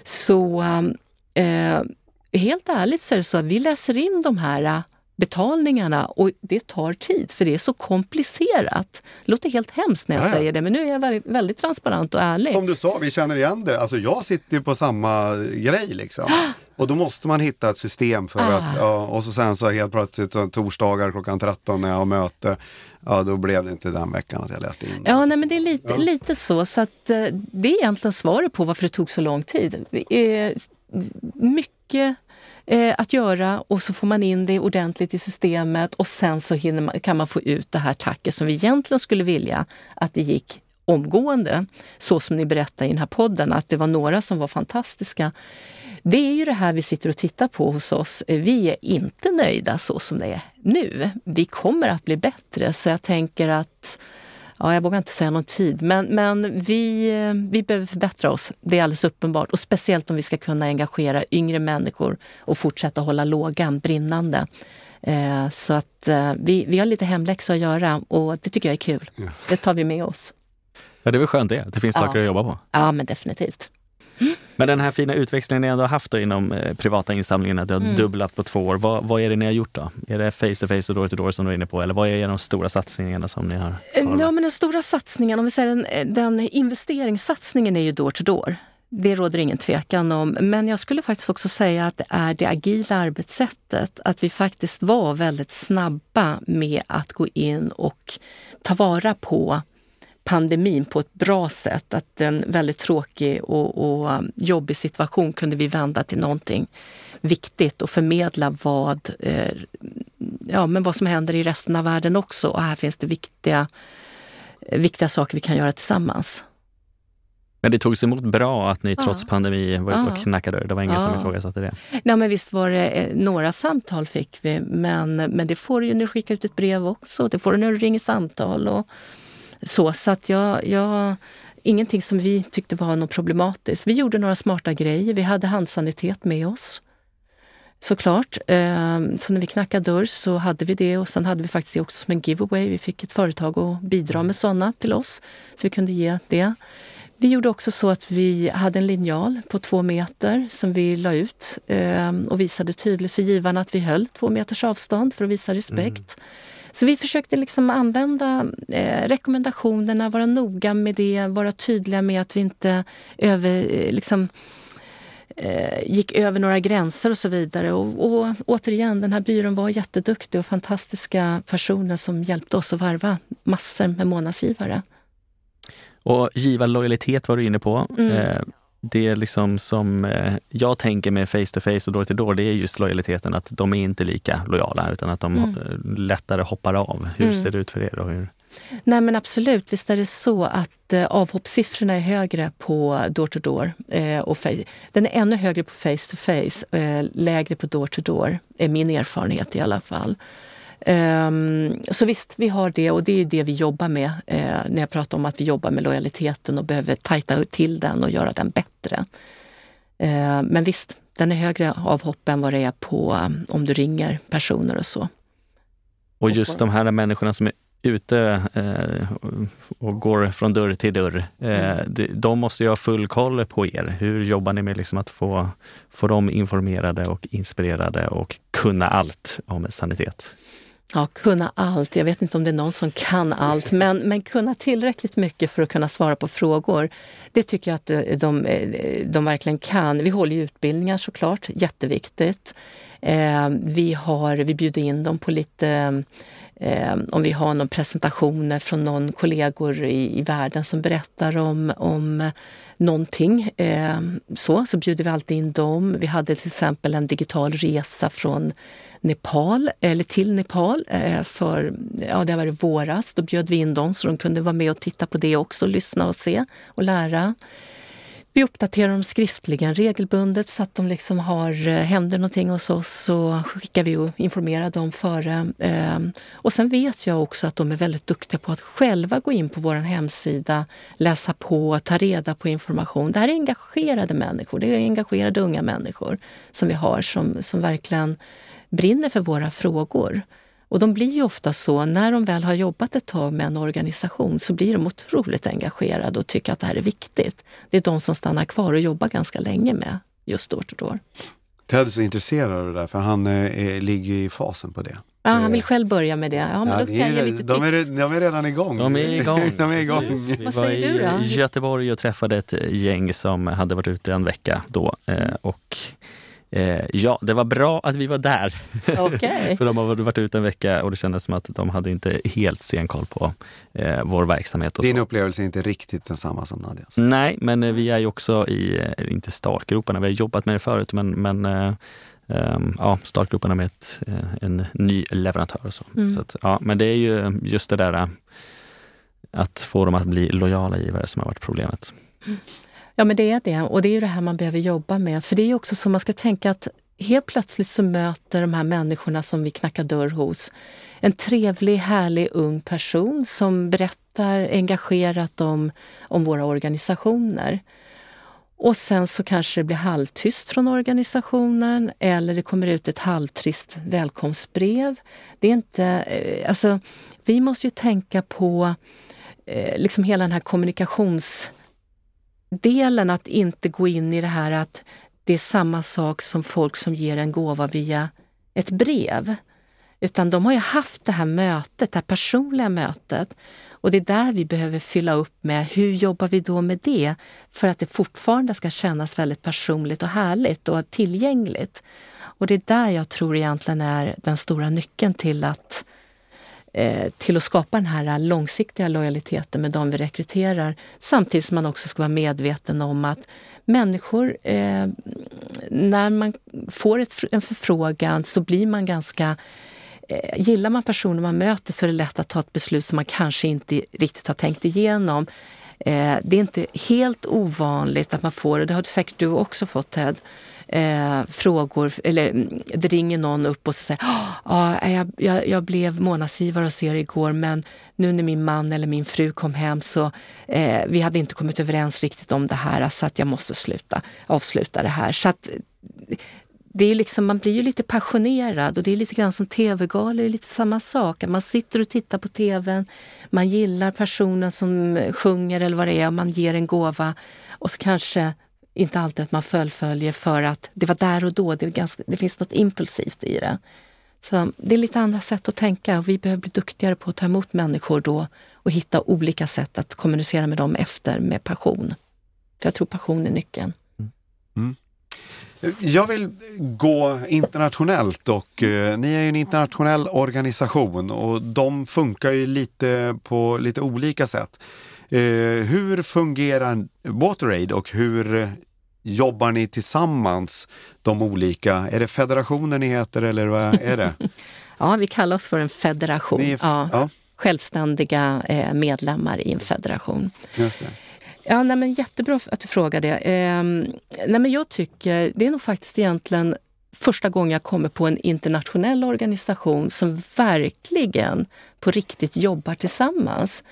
Så ehm, eh, helt ärligt så är det så att vi läser in de här betalningarna och det tar tid för det är så komplicerat. Det låter helt hemskt när jag Ja, ja. säger det men nu är jag väldigt, väldigt transparent och ärlig. Som du sa, vi känner igen det. Alltså jag sitter ju på samma grej liksom. Och då måste man hitta ett system för Ah. att, ja, och så sen så helt plötsligt så torsdagar klockan 13 när jag har möte, ja då blev det inte den veckan att jag läste in. Ja, nej, men det är lite, lite så. så att, eh, det är egentligen svaret på varför det tog så lång tid. Det är s- mycket eh, att göra och så får man in det ordentligt i systemet och sen så man, kan man få ut det här tacket som vi egentligen skulle vilja att det gick omgående. Så som ni berättar i den här podden, att det var några som var fantastiska. Det är ju det här vi sitter och tittar på hos oss. Eh, vi är inte nöjda så som det är nu. Vi kommer att bli bättre, så jag tänker att Ja, jag vågar inte säga någon tid, men, men vi, vi behöver förbättra oss. Det är alldeles uppenbart. Och speciellt om vi ska kunna engagera yngre människor och fortsätta hålla lågan brinnande. Eh, så att eh, vi, vi har lite hemläxa att göra och det tycker jag är kul. Det tar vi med oss. Ja, det är väl skönt det, att det finns Ja. saker att jobba på. Ja, men definitivt. Men den här fina utvecklingen ni ändå har haft inom eh, privata insamlingen, att det har Mm. dubblat på två år. Vad, vad är det ni har gjort då? Är det face to face och door to door som du är inne på? Eller vad är de stora satsningarna som ni har? Ja, men den stora satsningen, om vi säger den, den investeringssatsningen är ju door to door. Det råder ingen tvekan om. Men jag skulle faktiskt också säga att det är det agila arbetssättet. Att vi faktiskt var väldigt snabba med att gå in och ta vara på pandemin på ett bra sätt. Att en väldigt tråkig och, och um, jobbig situation kunde vi vända till någonting viktigt och förmedla vad, eh, ja, men vad som händer i resten av världen också. Och här finns det viktiga, viktiga saker vi kan göra tillsammans. Men det togs emot bra att ni trots Ja. pandemi var ute och knackade dörr. Det var ingen Ja. som ifrågasatte det. Nej, men visst var det eh, några samtal fick vi, men, men det får du ju när du skickar ut ett brev också. Det får du när du ringer samtal och så. Så att jag, jag, ingenting som vi tyckte var något problematiskt. Vi gjorde några smarta grejer. Vi hade handsanitet med oss. Såklart. Ehm, så när vi knackade dörr så hade vi det och sen hade vi faktiskt det också som en giveaway. Vi fick ett företag att bidra med sådana till oss, så vi kunde ge det. Vi gjorde också så att vi hade en linjal på två meter som vi la ut ehm, och visade tydligt för givarna att vi höll två meters avstånd för att visa respekt. Mm. Så vi försökte liksom använda eh, rekommendationerna, vara noga med det, vara tydliga med att vi inte över, eh, liksom, eh, gick över några gränser och så vidare. Och, och återigen, den här byrån var jätteduktig och fantastiska personer som hjälpte oss att varva massor med månadsgivare. Och givarlojalitet var du inne på. Mm. Eh, det liksom som eh, jag tänker med face to face och door to door, det är just lojaliteten att de är inte lika lojala utan att de Mm. eh, lättare hoppar av. Hur Mm. ser det ut för er? Och hur? Nej men absolut, visst är det så att eh, avhoppssiffrorna är högre på door to door. Eh, och den är ännu högre på face to face, eh, lägre på door to door, är min erfarenhet i alla fall. Ehm, så visst, vi har det och det är det vi jobbar med eh, när jag pratar om att vi jobbar med lojaliteten och behöver tajta till den och göra den bättre. Eh, men visst, den är högre avhopp än vad det är på um, om du ringer personer och så. Och just de här människorna som är ute eh, och går från dörr till dörr, eh, Mm. de, de måste ju ha full koll på er. Hur jobbar ni med liksom att få, få dem informerade och inspirerade och kunna allt om sanitet? Ja, kunna allt. Jag vet inte om det är någon som kan allt, men, men kunna tillräckligt mycket för att kunna svara på frågor. Det tycker jag att eh, de, eh, de verkligen kan. Vi håller ju utbildningar såklart, jätteviktigt. Eh, vi, har, vi bjuder in dem på lite Eh, om vi har någon presentationer från någon kollegor i, i världen som berättar om, om någonting, eh, så, så bjuder vi alltid in dem. Vi hade till exempel en digital resa från Nepal, eller till Nepal eh, för, ja det var i våras. Då bjöd vi in dem så de kunde vara med och titta på det också, lyssna och se och lära. Vi uppdaterar dem skriftligen regelbundet så att de liksom har, eh, händer någonting hos oss så skickar vi och informerar dem före. Ehm, och sen vet jag också att de är väldigt duktiga på att själva gå in på vår hemsida, läsa på, ta reda på information. Det här är engagerade människor, det är engagerade unga människor som vi har som, som verkligen brinner för våra frågor. Och de blir ju ofta så, när de väl har jobbat ett tag med en organisation så blir de otroligt engagerade och tycker att det här är viktigt. Det är de som stannar kvar och jobbar ganska länge med just Door to Door. Ted är så intresserad av det där för han eh, är, ligger i fasen på det. Ja, han vill själv börja med det. Ja, men ja, då kan jag lite de, är, de är redan igång. De är igång. <laughs> de är igång. Vi Vad var i Göteborg och träffade ett gäng som hade varit ute en vecka då eh, och Eh, ja, det var bra att vi var där. <laughs> Okay. För de har varit ute en vecka och det kändes som att de hade inte helt stenkoll på eh, vår verksamhet. Och Din så. upplevelse är inte riktigt densamma som Nadias? Nej, men eh, vi är ju också i, eh, inte startgroparna, vi har jobbat med det förut, men, men eh, Um, ja, startgroparna med ett, en ny leverantör och så. Mm. så att, ja, men det är ju just det där att få dem att bli lojala givare som har varit problemet. Mm. Ja, men det är det. Och det är det här man behöver jobba med. För det är också så man ska tänka att helt plötsligt så möter de här människorna som vi knackar dörr hos en trevlig, härlig ung person som berättar engagerat om, om våra organisationer. Och sen så kanske det blir halvtyst från organisationen eller det kommer ut ett halvtrist välkomstbrev. Det är inte, eh, alltså, vi måste ju tänka på eh, liksom hela den här kommunikations delen att inte gå in i det här att det är samma sak som folk som ger en gåva via ett brev. Utan de har ju haft det här mötet, det här personliga mötet. Och det är där vi behöver fylla upp med hur jobbar vi då med det för att det fortfarande ska kännas väldigt personligt och härligt och tillgängligt. Och det är där jag tror egentligen är den stora nyckeln till att Eh, Eh, till att skapa den här långsiktiga lojaliteten med de vi rekryterar. Samtidigt som man också ska vara medveten om att människor, eh, när man får ett, en förfrågan så blir man ganska eh, Gillar man personer man möter så är det lätt att ta ett beslut som man kanske inte riktigt har tänkt igenom. Eh, det är inte helt ovanligt att man får, och det har säkert du också fått Ted, eh, frågor, eller mm, det ringer någon upp och så säger ah, jag, jag, jag blev månadsgivare hos er igår men nu när min man eller min fru kom hem så eh, vi hade inte kommit överens riktigt om det här så att jag måste sluta, avsluta det här. Så att, det är liksom, man blir ju lite passionerad och det är lite grann som tv-galor, lite samma sak. Man sitter och tittar på tvn, man gillar personen som sjunger eller vad det är, och man ger en gåva och så kanske inte alltid att man fullföljer för att det var där och då, det, ganska, det finns något impulsivt i det. Så det är lite andra sätt att tänka och vi behöver bli duktigare på att ta emot människor då och hitta olika sätt att kommunicera med dem efter med passion. För jag tror passion är nyckeln. Mm. mm. Jag vill gå internationellt och eh, ni är ju en internationell organisation och de funkar ju lite på lite olika sätt. Eh, hur fungerar WaterAid och hur jobbar ni tillsammans, de olika? Är det federationer ni heter eller vad är det? <laughs> ja, vi kallar oss för en federation. Är, ja. ja. Självständiga eh, medlemmar i en federation. Just det. Ja, nej, men jättebra att du frågar det. Eh, nej, men jag tycker, det är nog faktiskt egentligen första gången jag kommer på en internationell organisation som verkligen på riktigt jobbar tillsammans.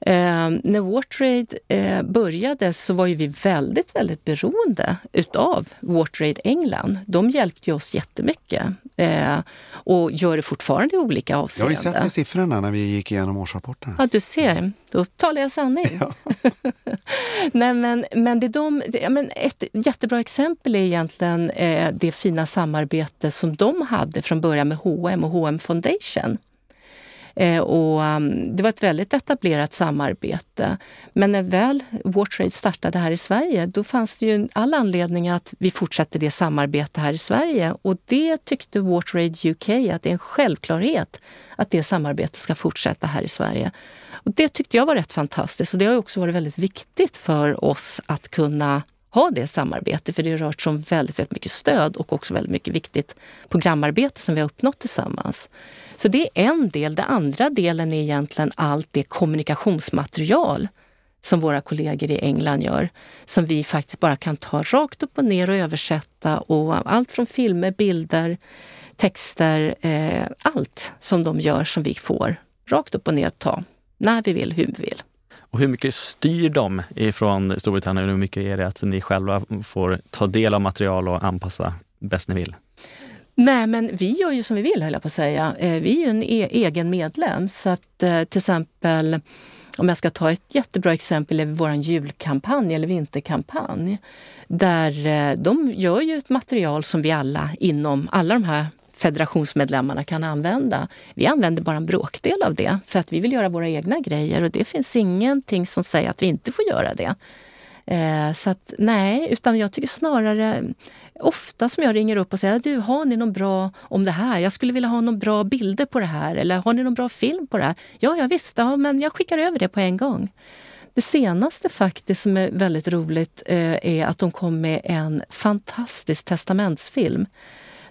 Eh, när WaterAid eh, började så var ju vi väldigt, väldigt beroende utav WaterAid England. De hjälpte ju oss jättemycket eh, och gör det fortfarande i olika avseenden. Jag har ju sett de siffrorna när vi gick igenom årsrapporten. Ja, du ser. Då talar jag sanning. Ja. <laughs> Nej, men, men det är de, det, men ett jättebra exempel är egentligen eh, det fina samarbete som de hade från början med H&M och H&M Foundation. Eh, och, um, det var ett väldigt etablerat samarbete. Men när väl WaterAid startade här i Sverige, då fanns det ju all anledning att vi fortsätter det samarbete här i Sverige. Och det tyckte WaterAid UK att det är en självklarhet att det samarbetet ska fortsätta här i Sverige. Och det tyckte jag var rätt fantastiskt och det har också varit väldigt viktigt för oss att kunna ha det samarbetet, för det har rört sig om väldigt, väldigt mycket stöd och också väldigt mycket viktigt programarbete som vi har uppnått tillsammans. Så det är en del. Den andra delen är egentligen allt det kommunikationsmaterial som våra kollegor i England gör, som vi faktiskt bara kan ta rakt upp och ner och översätta. Och allt från filmer, bilder, texter, eh, allt som de gör som vi får rakt upp och ner ta när vi vill, hur vi vill. Och hur mycket styr de ifrån Storbritannien? Hur mycket är det att ni själva får ta del av material och anpassa bäst ni vill? Nej, men vi gör ju som vi vill, höll jag på att säga. Eh, vi är ju en e egen medlem. Så att eh, till exempel, om jag ska ta ett jättebra exempel, är vår julkampanj eller vinterkampanj. Där eh, de gör ju ett material som vi alla inom alla de här federationsmedlemmarna kan använda. Vi använder bara en bråkdel av det för att vi vill göra våra egna grejer och det finns ingenting som säger att vi inte får göra det. Eh, så att nej, utan jag tycker snarare ofta som jag ringer upp och säger du, har ni någon bra om det här? Jag skulle vilja ha någon bra bilder på det här eller har ni någon bra film på det här? Ja, ja visst, ja, men jag skickar över det på en gång. Det senaste faktiskt som är väldigt roligt eh, är att de kom med en fantastisk testamentsfilm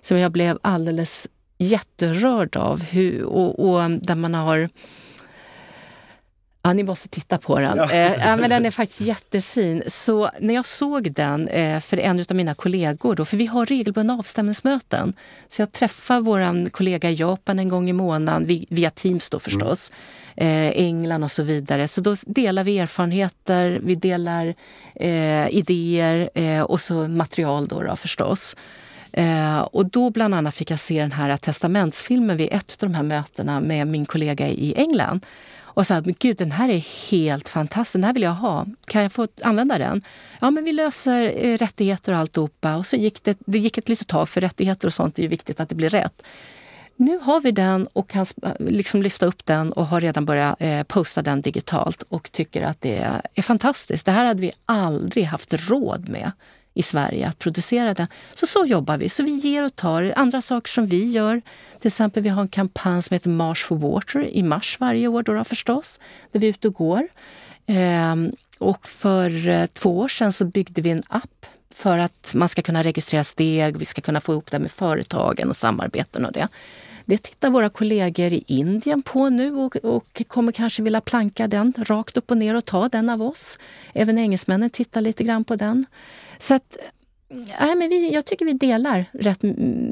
som jag blev alldeles jätterörd av. Hur, och, och där man har Ja, ni måste titta på den. Ja. Eh, men den är faktiskt jättefin. Så när jag såg den eh, för en av mina kollegor, då, för vi har regelbundna avstämningsmöten. Så jag träffar vår kollega i Japan en gång i månaden, via Teams då förstås. Mm. Eh, England och så vidare. Så då delar vi erfarenheter, vi delar eh, idéer eh, och så material då, då förstås. Eh, och då bland annat fick jag se den här testamentsfilmen vid ett av de här mötena med min kollega i England. Och sa, men gud den här är helt fantastisk, den här vill jag ha. Kan jag få använda den? Ja, men vi löser eh, rättigheter och alltihopa. Och så gick det, det gick ett litet tag, för rättigheter och sånt är ju viktigt att det blir rätt. Nu har vi den och kan eh, liksom lyfta upp den och har redan börjat eh, posta den digitalt och tycker att det är fantastiskt. Det här hade vi aldrig haft råd med i Sverige att producera den. Så så jobbar vi. Så vi ger och tar. Andra saker som vi gör, till exempel vi har en kampanj som heter March for Water i mars varje år då, då förstås, där vi är ute och går. Ehm, och för eh, två år sedan så byggde vi en app för att man ska kunna registrera steg, vi ska kunna få ihop det med företagen och samarbeten och det. Det tittar våra kollegor i Indien på nu och, och, kommer kanske vilja planka den rakt upp och ner och ta den av oss. Även engelsmännen tittar lite grann på den. Så att Nej, men vi, jag tycker vi delar rätt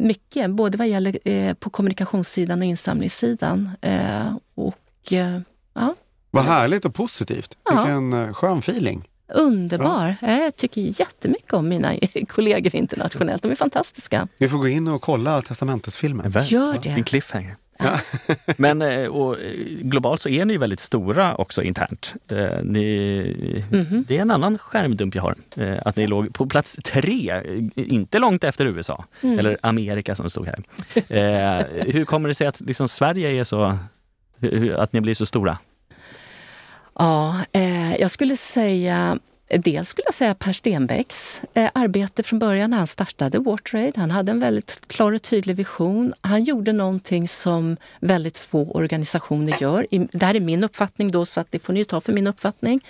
mycket, både vad gäller eh, på kommunikationssidan och insamlingssidan. Eh, och, eh, ja. Vad härligt och positivt. Ja. Vilken eh, skön feeling. Underbar. Ja. Jag tycker jättemycket om mina <laughs> kollegor internationellt. De är fantastiska. Vi får gå in och kolla testamentesfilmen. Gör det. En cliffhanger. Ja. <laughs> Men eh, och, eh, globalt så är ni väldigt stora också internt. Eh, ni, mm -hmm. Det är en annan skärmdump jag har. Att ni låg på plats tre, inte långt efter USA. Mm. Eller Amerika som stod här. Hur kommer det sig att liksom Sverige är så, att ni blir så stora? Ja, jag skulle säga Dels skulle jag säga Per Stenbecks eh, arbete från början när han startade WaterAid. Han hade en väldigt klar och tydlig vision. Han gjorde någonting som väldigt få organisationer gör. Det här är min uppfattning då, så att det får ni ta för min uppfattning.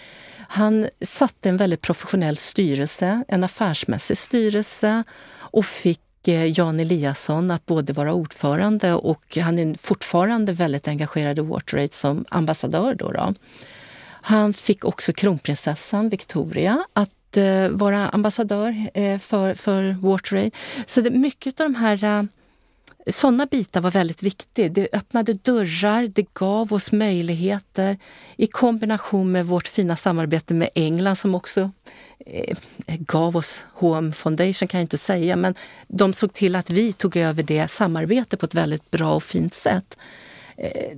Han satte en väldigt professionell styrelse, en affärsmässig styrelse och fick eh, Jan Eliasson att både vara ordförande och han är fortfarande väldigt engagerad i WaterAid som ambassadör. Då, då. Han fick också kronprinsessan Victoria att eh, vara ambassadör eh, för, för WaterAid. Så det, mycket av de här eh, sådana bitar var väldigt viktigt. Det öppnade dörrar, det gav oss möjligheter i kombination med vårt fina samarbete med England som också eh, gav oss HM Foundation kan jag inte säga, men de såg till att vi tog över det samarbetet på ett väldigt bra och fint sätt. Eh,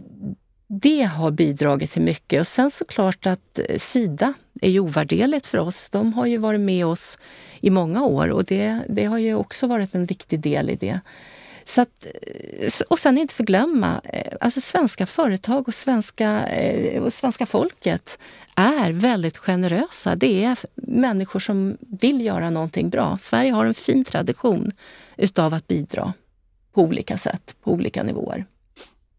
det har bidragit till mycket. Och sen såklart att eh, Sida är ju ovärderligt för oss. De har ju varit med oss i många år och det, det har ju också varit en viktig del i det. Så att, eh, och sen inte förglömma, eh, alltså svenska företag och svenska, och svenska folket är väldigt generösa. Det är människor som vill göra någonting bra. Sverige har en fin tradition utav att bidra på olika sätt, på olika nivåer.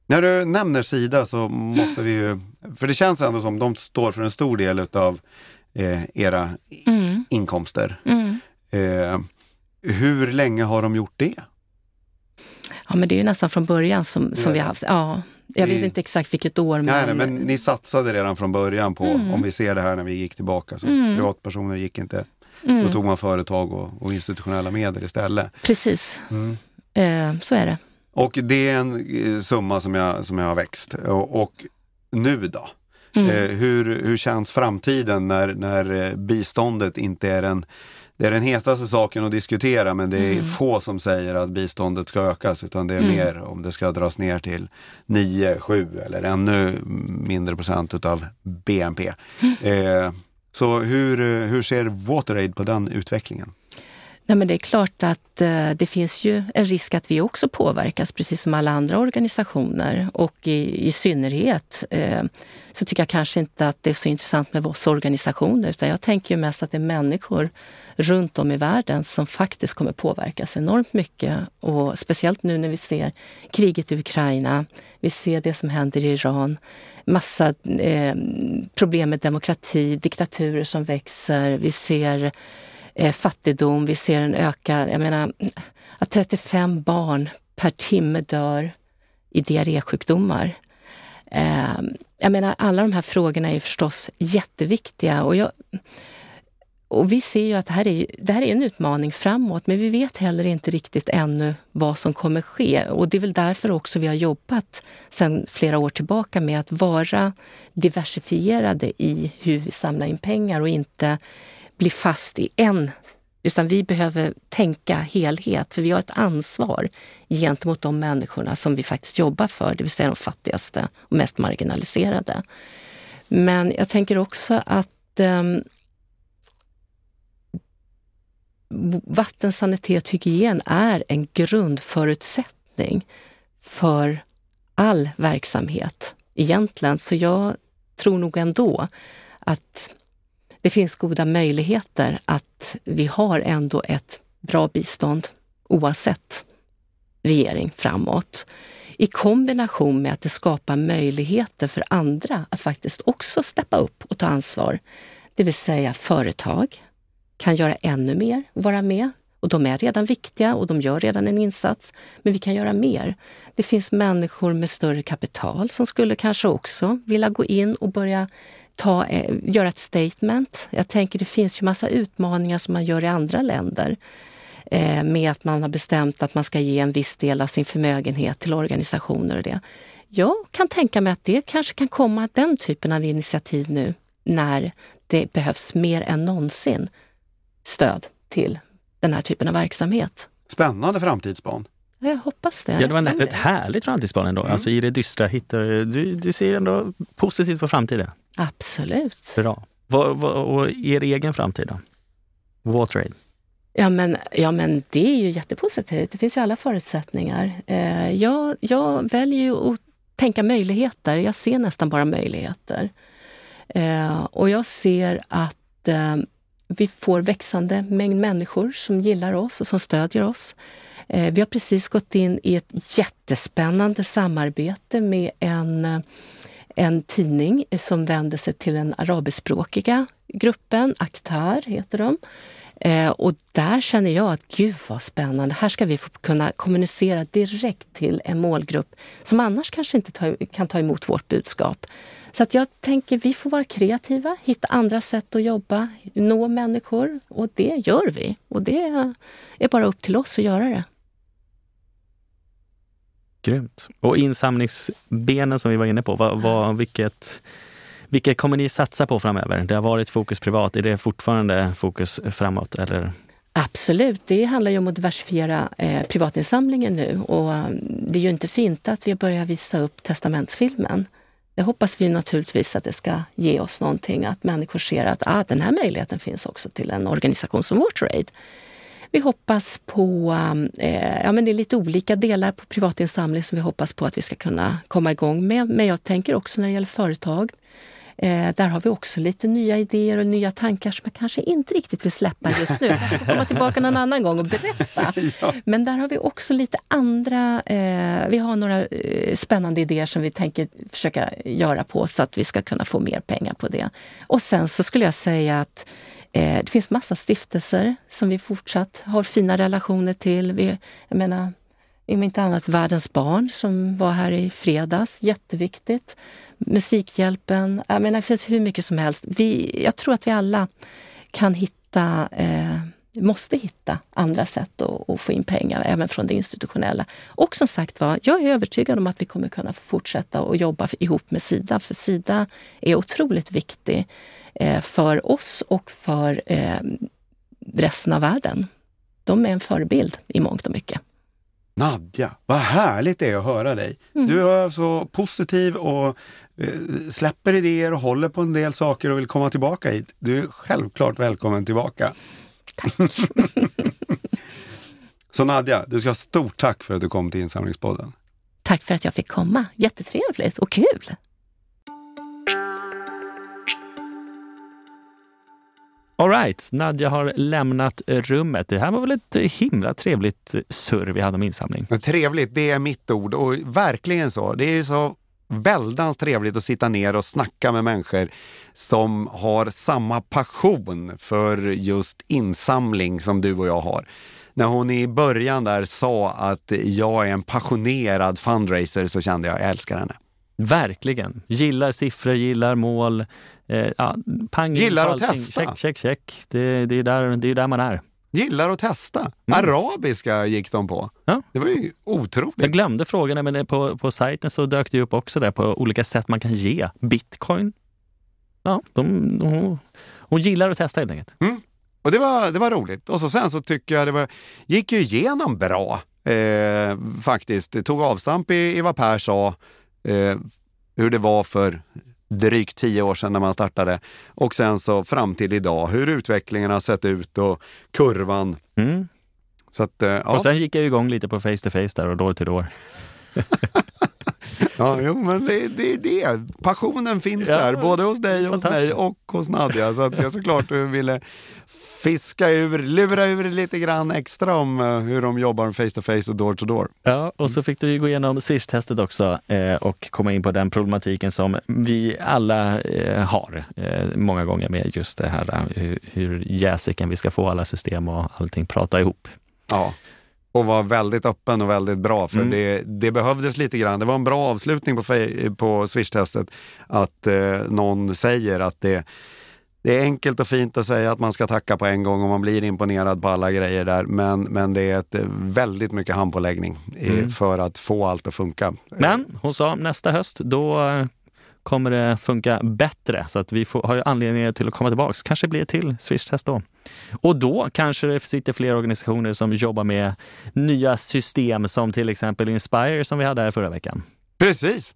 När du nämner Sida så måste vi ju, för det känns ändå som de står för en stor del av eh, era mm. inkomster. Mm. Eh, hur länge har de gjort det? Ja men det är ju nästan från början som, som vi har haft, ja. Jag vet inte exakt vilket år. Men... Nej, nej, men ni satsade redan från början på, mm. om vi ser det här när vi gick tillbaka, så mm. privatpersoner gick inte. Mm. Då tog man företag och, och institutionella medel istället. Precis, mm. eh, så är det. Och det är en eh, summa som jag, som jag har växt. Och, och nu då? Mm. Eh, hur, hur känns framtiden när, när eh, biståndet inte är den det är den hetaste saken att diskutera men det är mm. få som säger att biståndet ska ökas utan det är mm. mer om det ska dras ner till 9, 7 eller ännu mindre procent utav BNP. Mm. Eh, så hur, hur ser WaterAid på den utvecklingen? Nej, men det är klart att eh, det finns ju en risk att vi också påverkas, precis som alla andra organisationer. Och i, i synnerhet eh, så tycker jag kanske inte att det är så intressant med oss organisationer, utan jag tänker ju mest att det är människor runt om i världen som faktiskt kommer påverkas enormt mycket. Och speciellt nu när vi ser kriget i Ukraina, vi ser det som händer i Iran, massa eh, problem med demokrati, diktaturer som växer, vi ser eh, fattigdom, vi ser en ökad, jag menar att 35 barn per timme dör i diarrésjukdomar. Eh, jag menar alla de här frågorna är förstås jätteviktiga och jag, och vi ser ju att det här, är, det här är en utmaning framåt, men vi vet heller inte riktigt ännu vad som kommer ske. Och det är väl därför också vi har jobbat sedan flera år tillbaka med att vara diversifierade i hur vi samlar in pengar och inte bli fast i en utan vi behöver tänka helhet, för vi har ett ansvar gentemot de människorna som vi faktiskt jobbar för, det vill säga de fattigaste och mest marginaliserade. Men jag tänker också att ehm, um, vatten, sanitet, hygien är en grundförutsättning för all verksamhet egentligen. Så jag tror nog ändå att det finns goda möjligheter att vi har ändå ett bra bistånd oavsett regering framåt. I kombination med att det skapar möjligheter för andra att faktiskt också steppa upp och ta ansvar. Det vill säga företag kan göra ännu mer och vara med. Och de är redan viktiga och de gör redan en insats. Men vi kan göra mer. Det finns människor med större kapital som skulle kanske också vilja gå in och börja ta, eh, göra ett statement. Jag tänker det finns ju massa utmaningar som man gör i andra länder eh, med att man har bestämt att man ska ge en viss del av sin förmögenhet till organisationer och det. Jag kan tänka mig att det kanske kan komma den typen av initiativ nu när det behövs mer än någonsin stöd till den här typen av verksamhet. Spännande framtidsbarn. Jag hoppas det. Ja, det var en, ett härligt framtidsbarn ändå. Mm. Alltså i det dystra hittar du, du ser ändå positivt på framtiden. Absolut. Bra. Vad, vad, och er egen framtid då? WaterAid? Ja men, ja, men det är ju jättepositivt. Det finns ju alla förutsättningar. Eh, jag, jag väljer ju att tänka möjligheter. Jag ser nästan bara möjligheter. Eh, och jag ser att eh, vi får växande mängd människor som gillar oss och som stödjer oss. Eh, vi har precis gått in i ett jättespännande samarbete med en, en tidning som vänder sig till den arabiskspråkiga gruppen, Aktar heter de. Eh, och där känner jag att gud vad spännande, här ska vi få kunna kommunicera direkt till en målgrupp som annars kanske inte ta, kan ta emot vårt budskap. Så att jag tänker vi får vara kreativa, hitta andra sätt att jobba, nå människor och det gör vi. Och det är bara upp till oss att göra det. Grymt. Och insamlingsbenen som vi var inne på, vad, vad, vilket, vilket kommer ni satsa på framöver? Det har varit fokus privat, är det fortfarande fokus framåt? Eller? Absolut, det handlar ju om att diversifiera eh, privatinsamlingen nu och eh, det är ju inte fint att vi börjar visa upp testamentsfilmen. Det hoppas vi naturligtvis att det ska ge oss någonting, att människor ser att ah, den här möjligheten finns också till en organisation som WaterAid. Vi hoppas på, um, eh, ja men det är lite olika delar på privatinsamling som vi hoppas på att vi ska kunna komma igång med. Men jag tänker också när det gäller företag. Eh, där har vi också lite nya idéer och nya tankar som jag kanske inte riktigt vill släppa just nu. Komma tillbaka någon annan gång och berätta. <laughs> ja. Men där har vi också lite andra... Eh, vi har några eh, spännande idéer som vi tänker försöka göra på så att vi ska kunna få mer pengar på det. Och sen så skulle jag säga att Eh, det finns massa stiftelser som vi fortsatt har fina relationer till. Vi, jag menar, om inte annat Världens barn som var här i fredags. Jätteviktigt. Musikhjälpen. Jag menar, det finns hur mycket som helst. Vi, jag tror att vi alla kan hitta, eh, måste hitta andra sätt att, att, få in pengar även från det institutionella. Och som sagt var, jag är övertygad om att vi kommer kunna fortsätta att jobba ihop med Sida. För Sida är otroligt viktig för oss och för eh, resten av världen. De är en förebild i mångt och mycket. Nadja, vad härligt det är att höra dig. Mm. Du är så positiv och eh, släpper idéer och håller på en del saker och vill komma tillbaka hit. Du är självklart välkommen tillbaka. Tack. <laughs> så Nadja, du ska ha stort tack för att du kom till Insamlingspodden. Tack för att jag fick komma. Jättetrevligt och kul. Alright, Nadja har lämnat rummet. Det här var väl ett himla trevligt surr vi hade om insamling. Trevligt, det är mitt ord och verkligen så. Det är så väldans trevligt att sitta ner och snacka med människor som har samma passion för just insamling som du och jag har. När hon i början där sa att jag är en passionerad fundraiser så kände jag, jag älskar henne. Verkligen. Gillar siffror, gillar mål. Eh, ja, pang gillar att testa. Check, check, check. Det, det, är där, det är där man är. Gillar att testa. Mm. Arabiska gick de på. Ja. Det var ju otroligt. Jag glömde frågan, men på, på sajten så dök det upp också där på olika sätt man kan ge. Bitcoin. Ja, de, de, hon gillar att testa helt enkelt. Mm. Och det var, det var roligt. Och så sen så tycker jag det var, gick ju igenom bra. Eh, faktiskt. Det tog avstamp i, i vad Per sa eh, hur det var för drygt tio år sedan när man startade och sen så fram till idag, hur utvecklingen har sett ut och kurvan. Mm. Så att, eh, ja. Och sen gick jag igång lite på face to face där och år till år. ja, jo, men det är det, det. Passionen finns ja, där, både hos dig, hos mig och hos Nadja. Så att jag såklart ville fiska ur, lura ur lite grann extra om uh, hur de jobbar face to face och door to door. Ja, och så fick du ju gå igenom Swish-testet också eh, och komma in på den problematiken som vi alla eh, har eh, många gånger med just det här eh, hur, hur jäsiken vi ska få alla system och allting prata ihop. Ja, och var väldigt öppen och väldigt bra för mm. det, det behövdes lite grann. Det var en bra avslutning på, på Swish-testet att eh, någon säger att det det är enkelt och fint att säga att man ska tacka på en gång och man blir imponerad på alla grejer där. Men, men det är ett, väldigt mycket handpåläggning mm. för att få allt att funka. Men hon sa nästa höst, då kommer det funka bättre. Så att vi får, har ju anledning till att komma tillbaks. Kanske blir det till Swish-test då. Och då kanske det sitter fler organisationer som jobbar med nya system som till exempel Inspire som vi hade här förra veckan. Precis.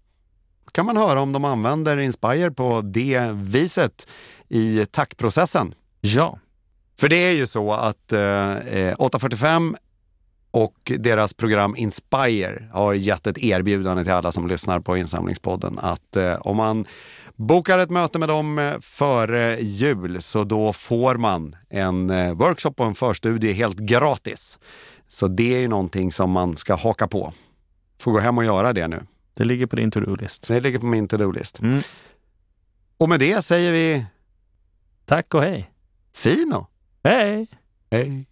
Kan man höra om de använder Inspire på det viset i tackprocessen. Ja. För det är ju så att eh, 845 och deras program Inspire har gett ett erbjudande till alla som lyssnar på Insamlingspodden att eh, om man bokar ett möte med dem eh, före jul så då får man en eh, workshop och en förstudie helt gratis. Så det är ju någonting som man ska haka på. Får gå hem och göra det nu. Det ligger på din to-do-list. Det ligger på min to-do-list. Mm. Och med det säger vi... Tack och hej! Fino! Hej! Hej!